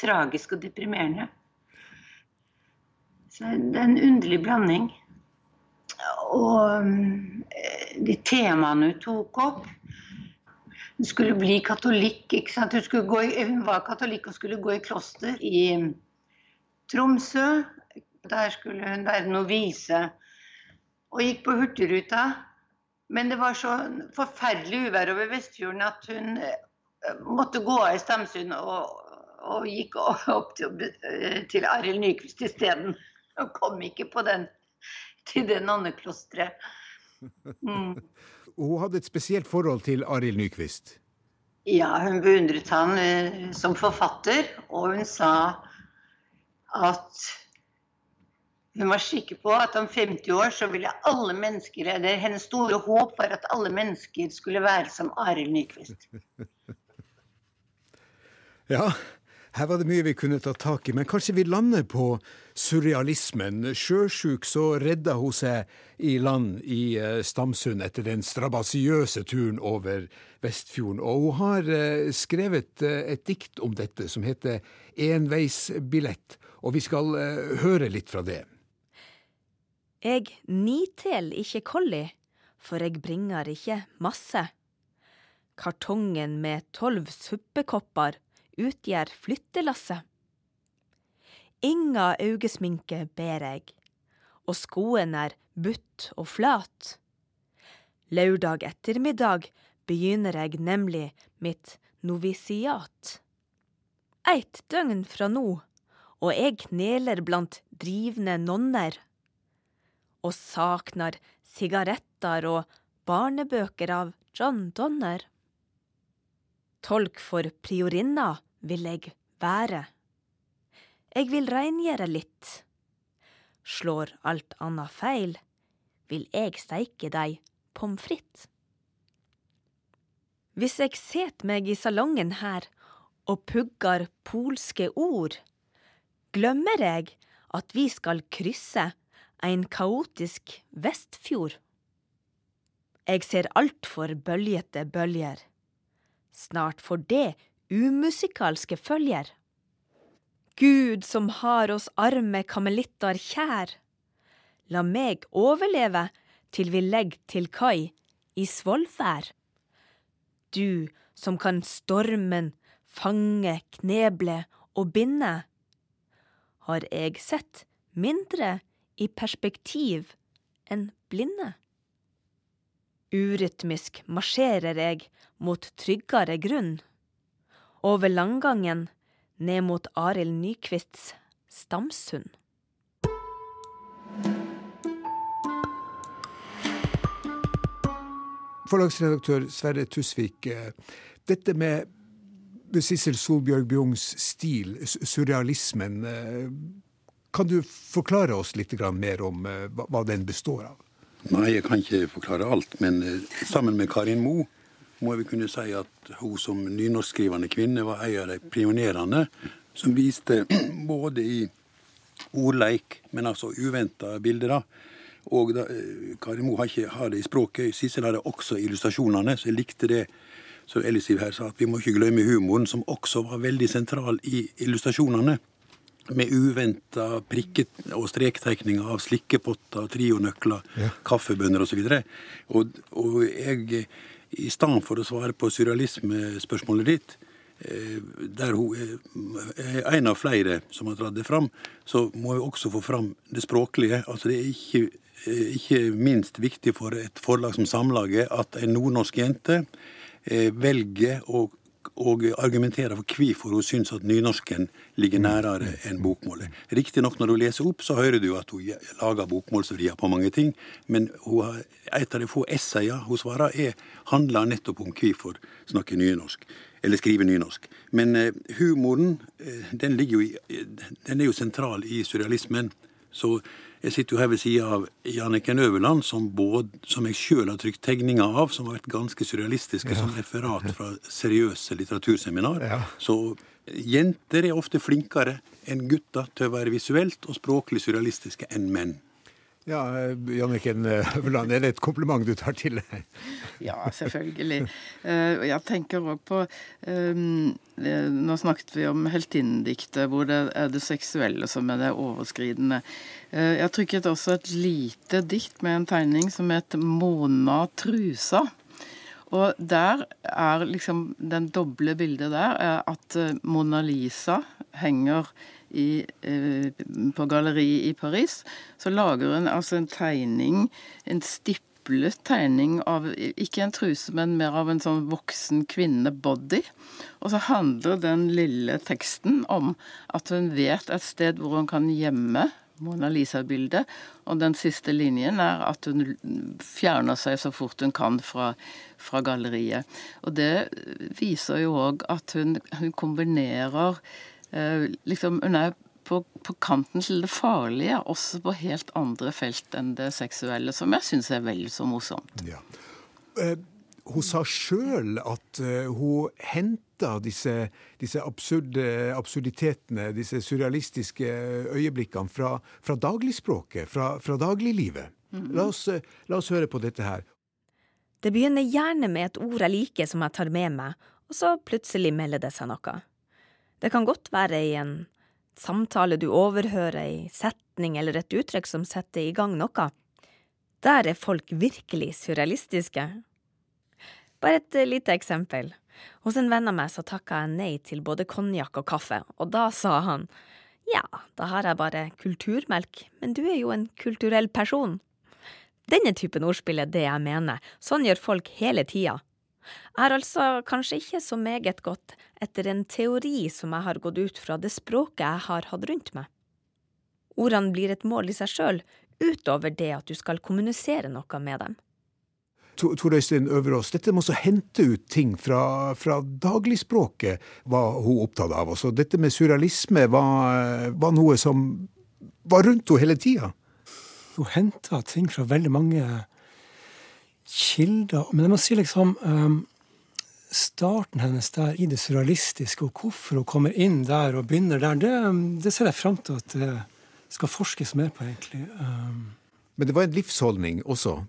tragisk og deprimerende. Så det er en underlig blanding. Og eh, de temaene hun tok opp Hun skulle bli katolikk. ikke sant? Hun, i, hun var katolikk og skulle gå i kloster i Tromsø. Der skulle hun være novise. Og gikk på Hurtigruta. Men det var så forferdelig uvær over Vestfjorden at hun eh, måtte gå av i Stamsund og, og gikk opp til, eh, til Arild Nyquist isteden. Og kom ikke på den, til det nonneklosteret. Mm. [laughs] Hun hadde et spesielt forhold til Arild Nyquist. Ja, hun beundret han eh, som forfatter, og hun sa at hun var sikker på at om 50 år så ville alle mennesker eller Hennes store håp var at alle mennesker skulle være som Arild Nyquist. [laughs] Ja, her var det mye vi kunne ta tak i, men kanskje vi lander på surrealismen. Sjøsjuk så redda hun seg i land i eh, Stamsund etter den strabasiøse turen over Vestfjorden. Og hun har eh, skrevet eh, et dikt om dette som heter Enveisbillett, og vi skal høre litt fra det. Eg nitel ikkje kolli, for eg bringar ikkje masse. Kartongen med tolv suppekoppar utgjer flyttelasset. Inga augesminke ber eg, og skoen er butt og flat. Lørdag ettermiddag begynner eg nemlig mitt novisiat. Eit døgn fra nå, og eg kneler blant drivne nonner og saknar sigaretter og barnebøker av John Donner. Tolk for priorinna vil eg være. Eg vil reingjere litt. Slår alt anna feil, vil eg steike dei pommes frites. Hvis eg set meg i salongen her og puggar polske ord, glemmer eg at vi skal krysse ein kaotisk Vestfjord. Eg ser altfor bøljete bølger. Snart får det umusikalske følger. Gud som har oss arme kamelitter kjær, la meg overleve til vi legg til kai i Svolvær. Du som kan stormen fange, kneble og binde, har jeg sett mindre i perspektiv enn blinde. Urytmisk marsjerer jeg mot tryggere grunn, over landgangen ned mot Arild Nyquists Stamsund. Forlagsredaktør Sverre Tusvik, eh, dette med Sissel Solbjørg Bjungs stil, surrealismen, eh, kan du forklare oss litt mer om eh, hva den består av? Nei, jeg kan ikke forklare alt, men eh, sammen med Karin Moe må vi kunne si at hun som nynorskskrivende kvinne var en av de pionerene som viste [clears throat] både i ordleik, men altså uventa bilder. da. Og da, eh, Karin Moe har ikke har det i språket. Sissel har det også illustrasjonene, så jeg likte det som Elisiv her sa at vi må ikke glemme humoren, som også var veldig sentral i illustrasjonene. Med uventa prikket- og strektegninger av slikkepotter, trionøkler, ja. kaffebønner osv. Og, og, og jeg, i stedet for å svare på surrealismespørsmålet ditt, eh, der hun er en av flere som har dratt det fram, så må vi også få fram det språklige. Altså det er ikke, eh, ikke minst viktig for et forlag som Samlaget at en nordnorsk jente eh, velger å og argumenterer for hvorfor hun syns at nynorsken ligger mm. nærere enn bokmålet. Riktignok når hun leser opp, så hører du at hun lager bokmålsvrier på mange ting, men har, et av de få essayene hun svarer, er, handler nettopp om hvorfor snakker nynorsk. Eller skrive nynorsk. Men eh, humoren, eh, den, jo i, den er jo sentral i surrealismen. Så jeg sitter jo her ved sida av Janniken Øverland, som, både, som jeg sjøl har trykt tegninger av, som har vært ganske surrealistiske ja. som referat fra seriøse litteraturseminar. Ja. Så jenter er ofte flinkere enn gutter til å være visuelt og språklig surrealistiske enn menn. Ja, Janniken Øverland, er det et kompliment du tar til deg? ja, selvfølgelig. Eh, jeg tenker òg på Nå snakket vi om heltinnediktet, hvor det er det seksuelle som er det overskridende. Eh, jeg trykket også et lite dikt med en tegning som het 'Mona trusa'. Og der er liksom Den doble bildet der er at eh, Mona Lisa henger i, eh, på galleri i Paris. Så lager hun altså en tegning, en stiplet tegning av ikke en truse, men mer av en sånn voksen kvinne-body. Og så handler den lille teksten om at hun vet et sted hvor hun kan gjemme Mona Lisa-bildet. Og den siste linjen er at hun fjerner seg så fort hun kan fra, fra galleriet. Og det viser jo òg at hun, hun kombinerer liksom, Hun er på, på, kanten til det farlige, også på helt andre felt enn det seksuelle, som jeg syns er vel så morsomt. Ja. Eh, hun sa sjøl at uh, hun henta disse, disse absurde, absurditetene, disse surrealistiske øyeblikkene, fra, fra dagligspråket, fra, fra dagliglivet. Mm -hmm. la, oss, uh, la oss høre på dette her. Det begynner gjerne med et ord jeg liker som jeg tar med meg, og så plutselig melder det seg noe. Det kan godt være i en samtale du overhører, ei setning eller et uttrykk som setter i gang noe. Der er folk virkelig surrealistiske. Bare et eh, lite eksempel. Hos en venn av meg så takka jeg nei til både konjakk og kaffe, og da sa han ja, da har jeg bare kulturmelk, men du er jo en kulturell person. Denne typen ordspill er det jeg mener, sånn gjør folk hele tida. Har altså kanskje ikke så meget godt etter en teori som jeg har gått ut fra det språket jeg har hatt rundt meg. Ordene blir et mål i seg sjøl, utover det at du skal kommunisere noe med dem. Tor Øystein Øverås, dette med å hente ut ting fra, fra dagligspråket var hun opptatt av. Også. dette med surrealisme var, var, noe som var rundt henne hele tida. Hun henta ting fra veldig mange kilder. Men jeg må si liksom um, Starten hennes der i det surrealistiske, og hvorfor hun kommer inn der og begynner der, det, det ser jeg fram til at det skal forskes mer på, egentlig. Um, men det var en livsholdning også?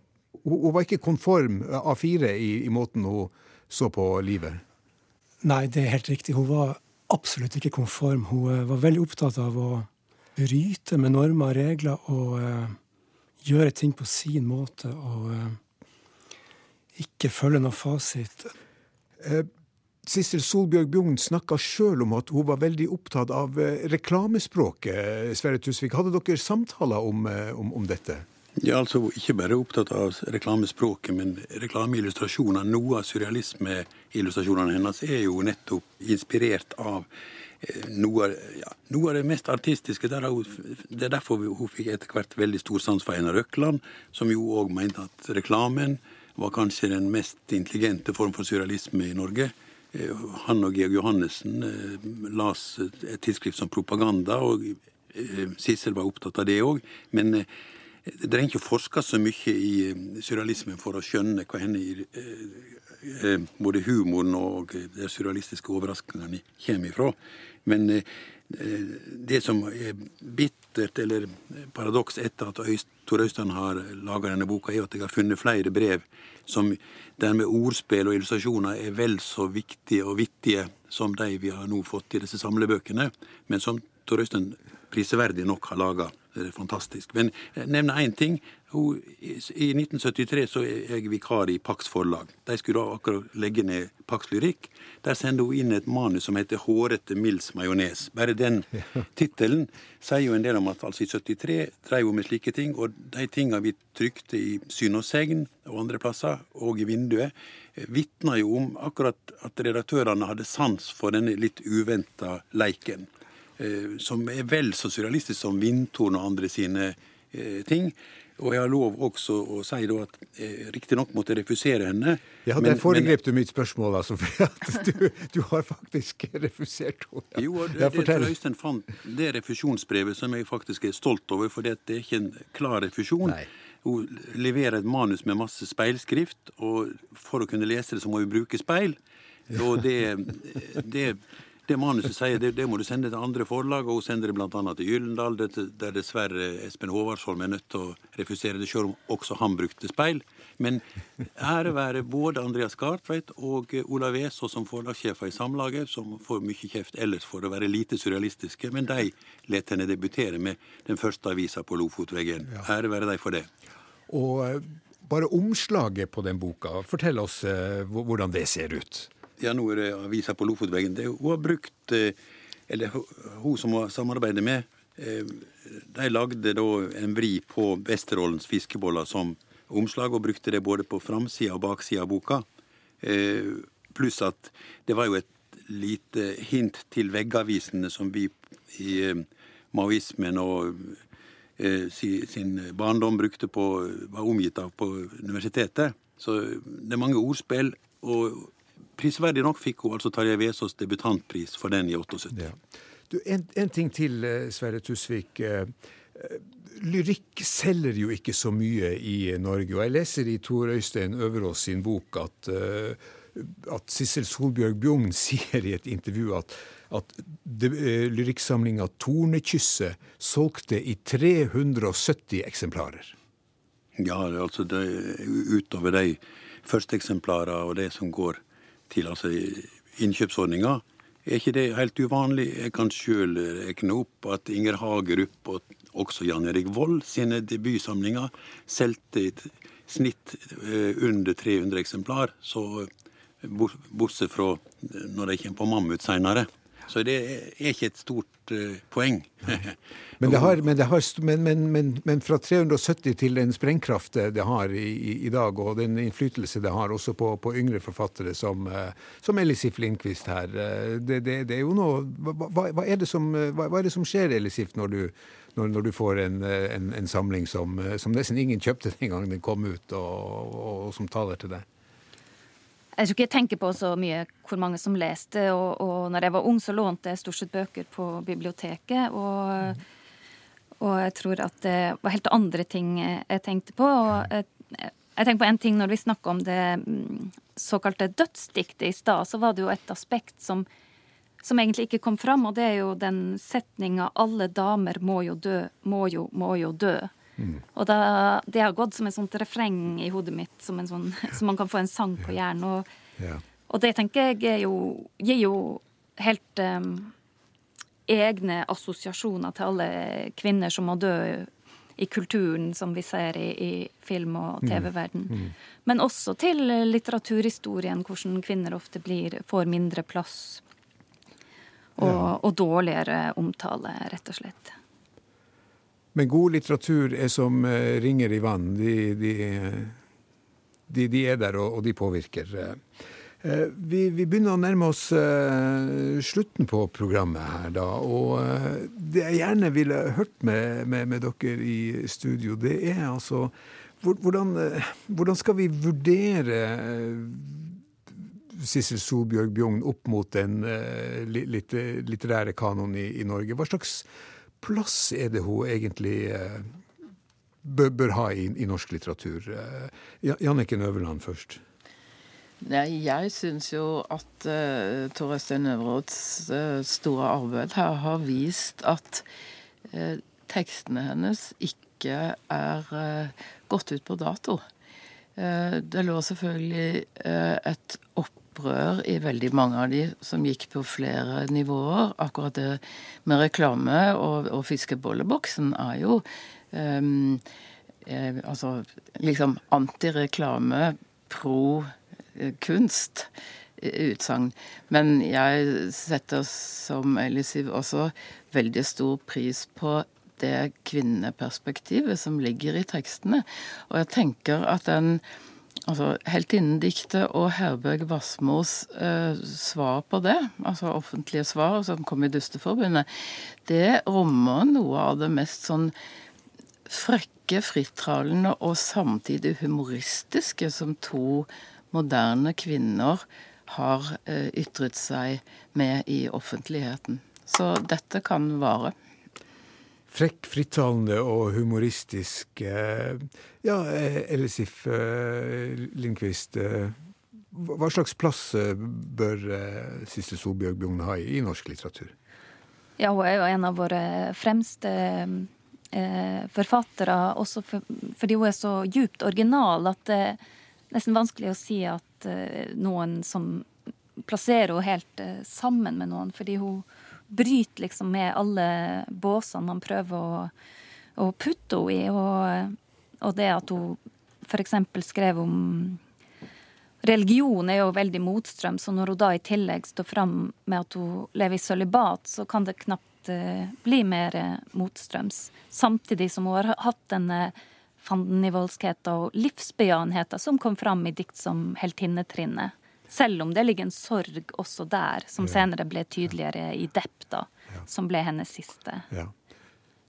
hun, hun var ikke konform A4 i, i, måten hun så på livet? Nei, det er helt riktig. Hun var absolutt ikke konform. Hun uh, var veldig opptatt av å bryte med normer og regler og uh, gjøre ting på sin måte og uh, ikke følge noe fasit. Sissel Solbjørg Bjugn snakka sjøl om at hun var veldig opptatt av reklamespråket. Sverre Tusvik, hadde dere samtaler om, om, om dette? Ja, altså Ikke bare opptatt av reklamespråket, men reklameillustrasjoner. Noe av surrealismeillustrasjonene hennes er jo nettopp inspirert av eh, noe, ja, noe, av det mest artistiske. Der hun, det er derfor hun fikk etter hvert veldig stor sans for Einar Røkland, som jo òg mente at reklamen var kanskje den mest intelligente form for surrealisme i Norge. Eh, han og Georg Johannessen eh, las et tidsskrift som Propaganda, og Sissel var opptatt av det òg. Men det trenger ikke å forske så mye i surrealisme for å skjønne hva henne eh, eh, både humoren og de surrealistiske overraskelsene kommer ifra. Men det som er bittert eller paradoks etter at Tor Øystein har laga denne boka, er at jeg har funnet flere brev som der med ordspill og illustrasjoner er vel så viktige og vittige som de vi har nå fått i disse samlebøkene, men som Tor Øystein prisverdig nok har laga. Det fantastisk. Men jeg nevner én ting. I 1973 så er jeg vikar i Pax forlag. De skulle da akkurat legge ned Pax Lyrikk. Der sendte hun inn et manus som heter 'Hårete Mills majones'. Bare den [laughs] tittelen sier jo en del om at altså i 73 dreiv hun med slike ting. Og de tinga vi trykte i Syn og Segn og andre plasser, og i Vinduet, vitna jo om akkurat at redaktørene hadde sans for denne litt uventa leiken. Eh, som er vel så surrealistisk som Vindtorn og andre sine eh, ting. Og jeg har lov også å si da at eh, riktignok måtte jeg refusere henne. Ja, Der foregrep du mitt spørsmål, altså. For at du, du har faktisk [laughs] refusert henne. Ja. Jo, det, det, det Øystein fant det refusjonsbrevet som jeg faktisk er stolt over, for det er ikke en klar refusjon. Nei. Hun leverer et manus med masse speilskrift, og for å kunne lese det, så må hun bruke speil. Og det, [laughs] det det manuset sier, det, det, må du sende til andre forlag, og hun sender det bl.a. til Gyllendal, der dessverre Espen Håvardsholm er nødt til å refusere det, selv om også han brukte speil. Men ære være både Andreas Gartveit og Olav Eså som forlagssjefer i Samlaget, som får mye kjeft ellers for å være lite surrealistiske, men de lot henne debutere med den første avisa på Lofotveggen. Ære være dem for det. Og eh, bare omslaget på den boka, fortell oss uh, hvordan det ser ut ja, nå er det avisa på Lofotveggen. Det, hun har brukt eh, Eller hun som hun samarbeider med, eh, de lagde da en vri på Vesterålens fiskeboller som omslag, og brukte det både på framsida og baksida av boka. Eh, pluss at det var jo et lite hint til veggavisene som vi i maoismen og sin barndom brukte på, var omgitt av på universitetet. Så det er mange ordspill. Og prisverdig nok fikk hun altså Tarjei Vesaas debutantpris for den i 78. Ja. Du, en, en, ting til, eh, Sverre Tusvik. Eh, eh, lyrikk selger jo ikke så mye i Norge. Og jeg leser i Tor Øystein Øverås sin bok at, at Sissel Solbjørg Bjugn [laughs] sier i et intervju at, at lyrikksamlinga Tornekysset solgte i 370 eksemplarer. Ja, altså det, utover de første eksemplarene og det som går til altså innkjøpsordninga. Er ikke det helt uvanlig? Jeg kan sjøl rekne opp at Inger Hagerup og også Jan Erik Vold sine debutsamlinger solgte i snitt eh, under 300 eksemplar. Så bortsett fra når de kommer på Mammut seinere. Så det er ikke et stort uh, poeng. [laughs] men, har, men, har, men, men, fra 370 til den sprengkraft det har i, i, dag, og den innflytelse det har også på, på yngre forfattere som, uh, som Elisif Lindqvist her, uh, det, det, det, er jo noe hva, hva, er som, hva, er det som, skjer, Elisif, når du, når, når du får en, en, en samling som, som, nesten ingen kjøpte den gang den kom ut, og, og, og som taler til deg? Jeg tror ikke jeg tenker på så mye hvor mange som leste. Og, og når jeg var ung, så lånte jeg stort sett bøker på biblioteket. Og, og, jeg tror at det var helt andre ting jeg tenkte på. Og jeg, jeg tenker på en ting når vi snakker om det mm, såkalte dødsdiktet i stad, så var det jo et aspekt som, som egentlig ikke kom fram, og det er jo den setninga 'alle damer må jo dø, må jo, må jo dø'. Mm. Og da, det har gått som et sånt refreng i hodet mitt, som, en sånn, [laughs] som man kan få en sang på hjernen. Og, yeah. og det tenker jeg jo, gir jo helt um, egne assosiasjoner til alle kvinner som må dø i kulturen som vi ser i, i film- og mm. TV-verden. Mm. Mm. Men også til litteraturhistorien, hvordan kvinner ofte blir, får mindre plass. Og, ja. og dårligere omtale, rett og slett. Men god litteratur er som eh, ringer i vann. De, de, de, de er der, og, de påvirker. Eh, vi, vi, begynner å nærme oss slutten på programmet her, da. Og det jeg gjerne ville hørt med, med, med, dere i studio, det er altså hvordan, hvordan skal vi vurdere Sissel Solbjørg Bjugn opp mot den litterære kanonen i, i Norge? Hva slags plass er det hun egentlig eh, bør, bør ha i, i, norsk litteratur? Eh, Janniken Øverland først. Nei, jeg syns jo at uh, Tor Øystein Øvråds uh, store arbeid her har vist at uh, tekstene hennes ikke er uh, gått ut på dato. det lå selvfølgelig et opprør i veldig mange av de som gikk på flere nivåer. Akkurat det med reklame og, og fiskebolleboksen er jo um, altså liksom antireklame, pro kunst utsagn. Men jeg setter som Elisiv også veldig stor pris på det kvinneperspektivet som ligger i tekstene. Og jeg tenker at den altså Heltinnediktet og Herberg Wassmos eh, svar på det, altså offentlige svar som kom i Dusteforbundet, det rommer noe av det mest sånn frekke, frittralende og samtidig humoristiske som to moderne kvinner har eh, ytret seg med i offentligheten. Så dette kan vare. Frekk, frittalende og humoristisk. Ja, Ellesif Lindqvist. Hva slags plass bør Siste Solbjørg Bjugn ha i norsk litteratur? Ja, hun er jo en av våre fremste eh, forfattere, også for, fordi hun er så djupt original at det er nesten vanskelig å si at eh, noen som plasserer henne helt eh, sammen med noen, fordi hun bryter liksom med alle båsene man prøver å, å putte henne i. Og, og, det at hun f.eks. skrev om Religion er jo veldig motstrøm, så når hun da i tillegg står fram med at hun lever i sølibat, så kan det knapt uh, bli mer uh, motstrøms. Samtidig som hun har hatt denne fandenivoldskheten og livsbejaenheten som kom fram i dikt som Heltinnetrinnet. Selv om det ligger en sorg også der, som senere ble tydeligere i Depp, da, som ble hennes siste. Ja.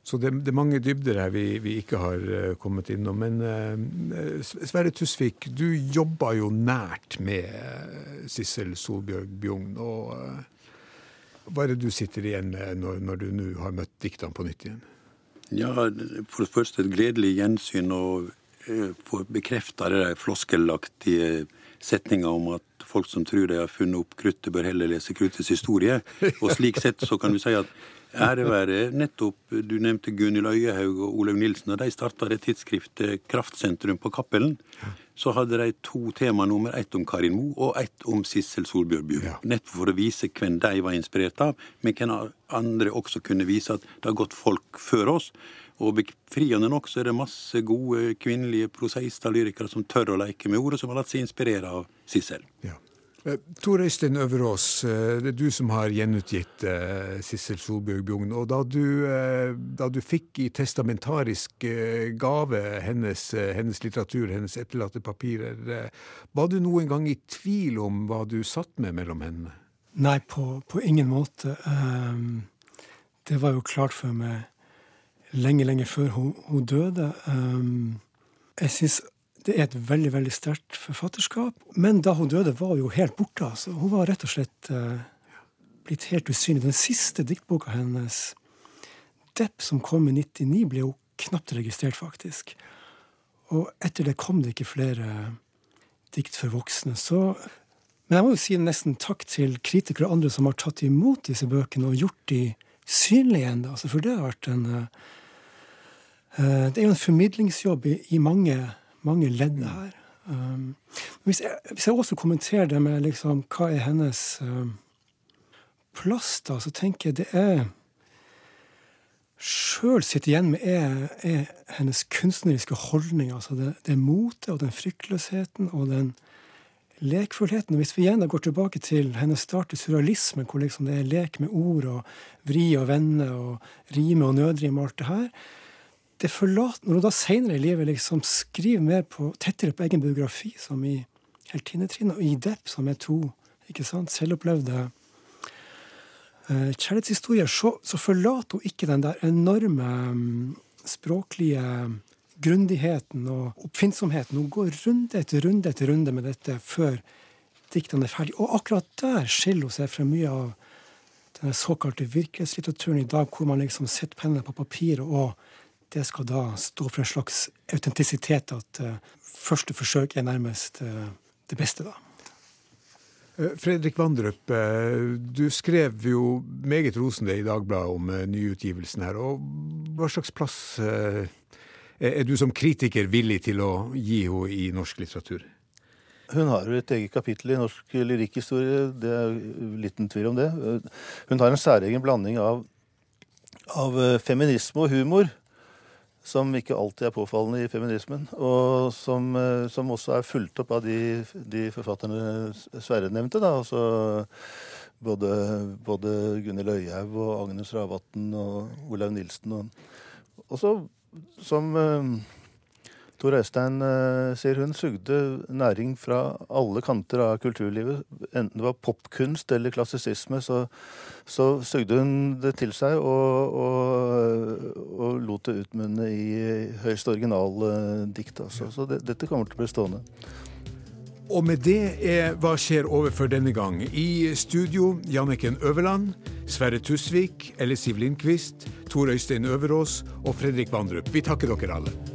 Så det, det, er mange dybder her vi, vi ikke har uh, kommet innom. Men uh, Sverre Tusvik, du jobba jo nært med uh, Sissel Solbjørg Bjugn. Og hva er det du sitter igjen med når, når du nå har møtt diktene på nytt igjen? Ja, for det første et gledelig gjensyn å få bekrefta det floskelaktige setninga om at folk som tror de har funnet opp kruttet, bør heller lese kruttets historie. Og slik sett så kan vi si at ære være nettopp Du nevnte Gunhild Øyehaug og Olaug Nilsen. Da de starta det tidsskriftet Kraftsentrum på Cappelen, så hadde de to tema nummer, Ett om Karin Moe og ett om Sissel Solbjørn Ja. Nettopp for å vise hvem de var inspirert av, men hvem andre også kunne vise at det har gått folk før oss. Og befriende nok så er det masse gode kvinnelige prosaister og lyrikere som tør å leke med ordet, som har latt seg inspirere av Sissel. Ja. Eh, Tor Øystein Øverås, eh, det er du som har gjenutgitt uh, Sissel Solbjørg Bjugn. Og da du, da du, fikk i testamentarisk gave hennes, hennes, litteratur, hennes etterlatte papirer, var du noen gang i tvil om hva du satt med mellom hendene? Nei, på, på ingen måte. Um, det var jo klart for meg lenge, lenge før hun, hun døde. Um, jeg syns det er et veldig veldig sterkt forfatterskap. Men da hun døde, var hun jo helt borte. Altså. Hun var rett og slett uh, blitt helt usynlig. Den siste diktboka hennes, 'Depp', som kom i 99, ble jo knapt registrert, faktisk. Og etter det kom det ikke flere dikt for voksne. Så men jeg må jo si nesten takk til kritikere og andre som har tatt imot disse bøkene og gjort de synlige igjen. Altså, for det har vært en uh, Eh, det er jo en formidlingsjobb i, i mange, mange ledd her. Um, hvis, jeg, hvis, jeg, også kommenterer det med liksom, hva er hennes um, plass, da, så tenker jeg det er Sjøl sitter igjen med, er, er, hennes kunstneriske holdning. altså Det, det motet og den fryktløsheten og den lekfullheten. Og hvis vi igjen da går tilbake til hennes start i surrealismen, hvor liksom det er lek med ord og vri og vende og rime og nødrim og alt det her, det forlater, Når hun da seinere i livet liksom skriver mer på, tettere på egen biografi, som i Heltinetrinnet, og i Depp, som er to ikke sant, selvopplevde uh, kjærlighetshistorier, så, så, forlater hun ikke den der enorme um, språklige grundigheten og oppfinnsomheten. Hun går runde etter runde etter runde med dette før diktene er ferdig. Og akkurat der skiller hun seg fra mye av den såkalte virkelighetslitteraturen i dag, hvor man liksom setter pennene på papiret og det skal da stå for en slags autentisitet, at uh, første forsøk er nærmest uh, det beste, da. Eh, Fredrik Vandrup, eh, du skrev jo meget rosende i Dagbladet om nyutgivelsen her. og Hva slags plass er du som kritiker villig til å gi henne i norsk litteratur? Hun har jo et eget kapittel i norsk lyrikkhistorie, det er liten tvil om det. Hun har en særegen blanding av, av feminisme og humor som ikke alltid er påfallende i feminismen, og som, eh, som også er fulgt opp av de, de forfatterne Sverre nevnte. da, altså både, både Gunhild Øyhaug og Agnes Ravatn og Olaug Nilsen. Og, også som eh, Tor Øystein eh, sier hun sugde næring fra alle kanter av kulturlivet. Enten det var popkunst eller klassisisme, så, så sugde hun det til seg og, og, og lot det utmunne i høyst originale dikt. Altså. Så det, dette kommer til å bli stående. Og med det er Hva skjer overfor denne gang? I studio Janniken Øverland, Sverre Tusvik, Elle Siv Lindqvist, Tor Øystein Øverås og Fredrik Vandrup. Vi takker dere alle.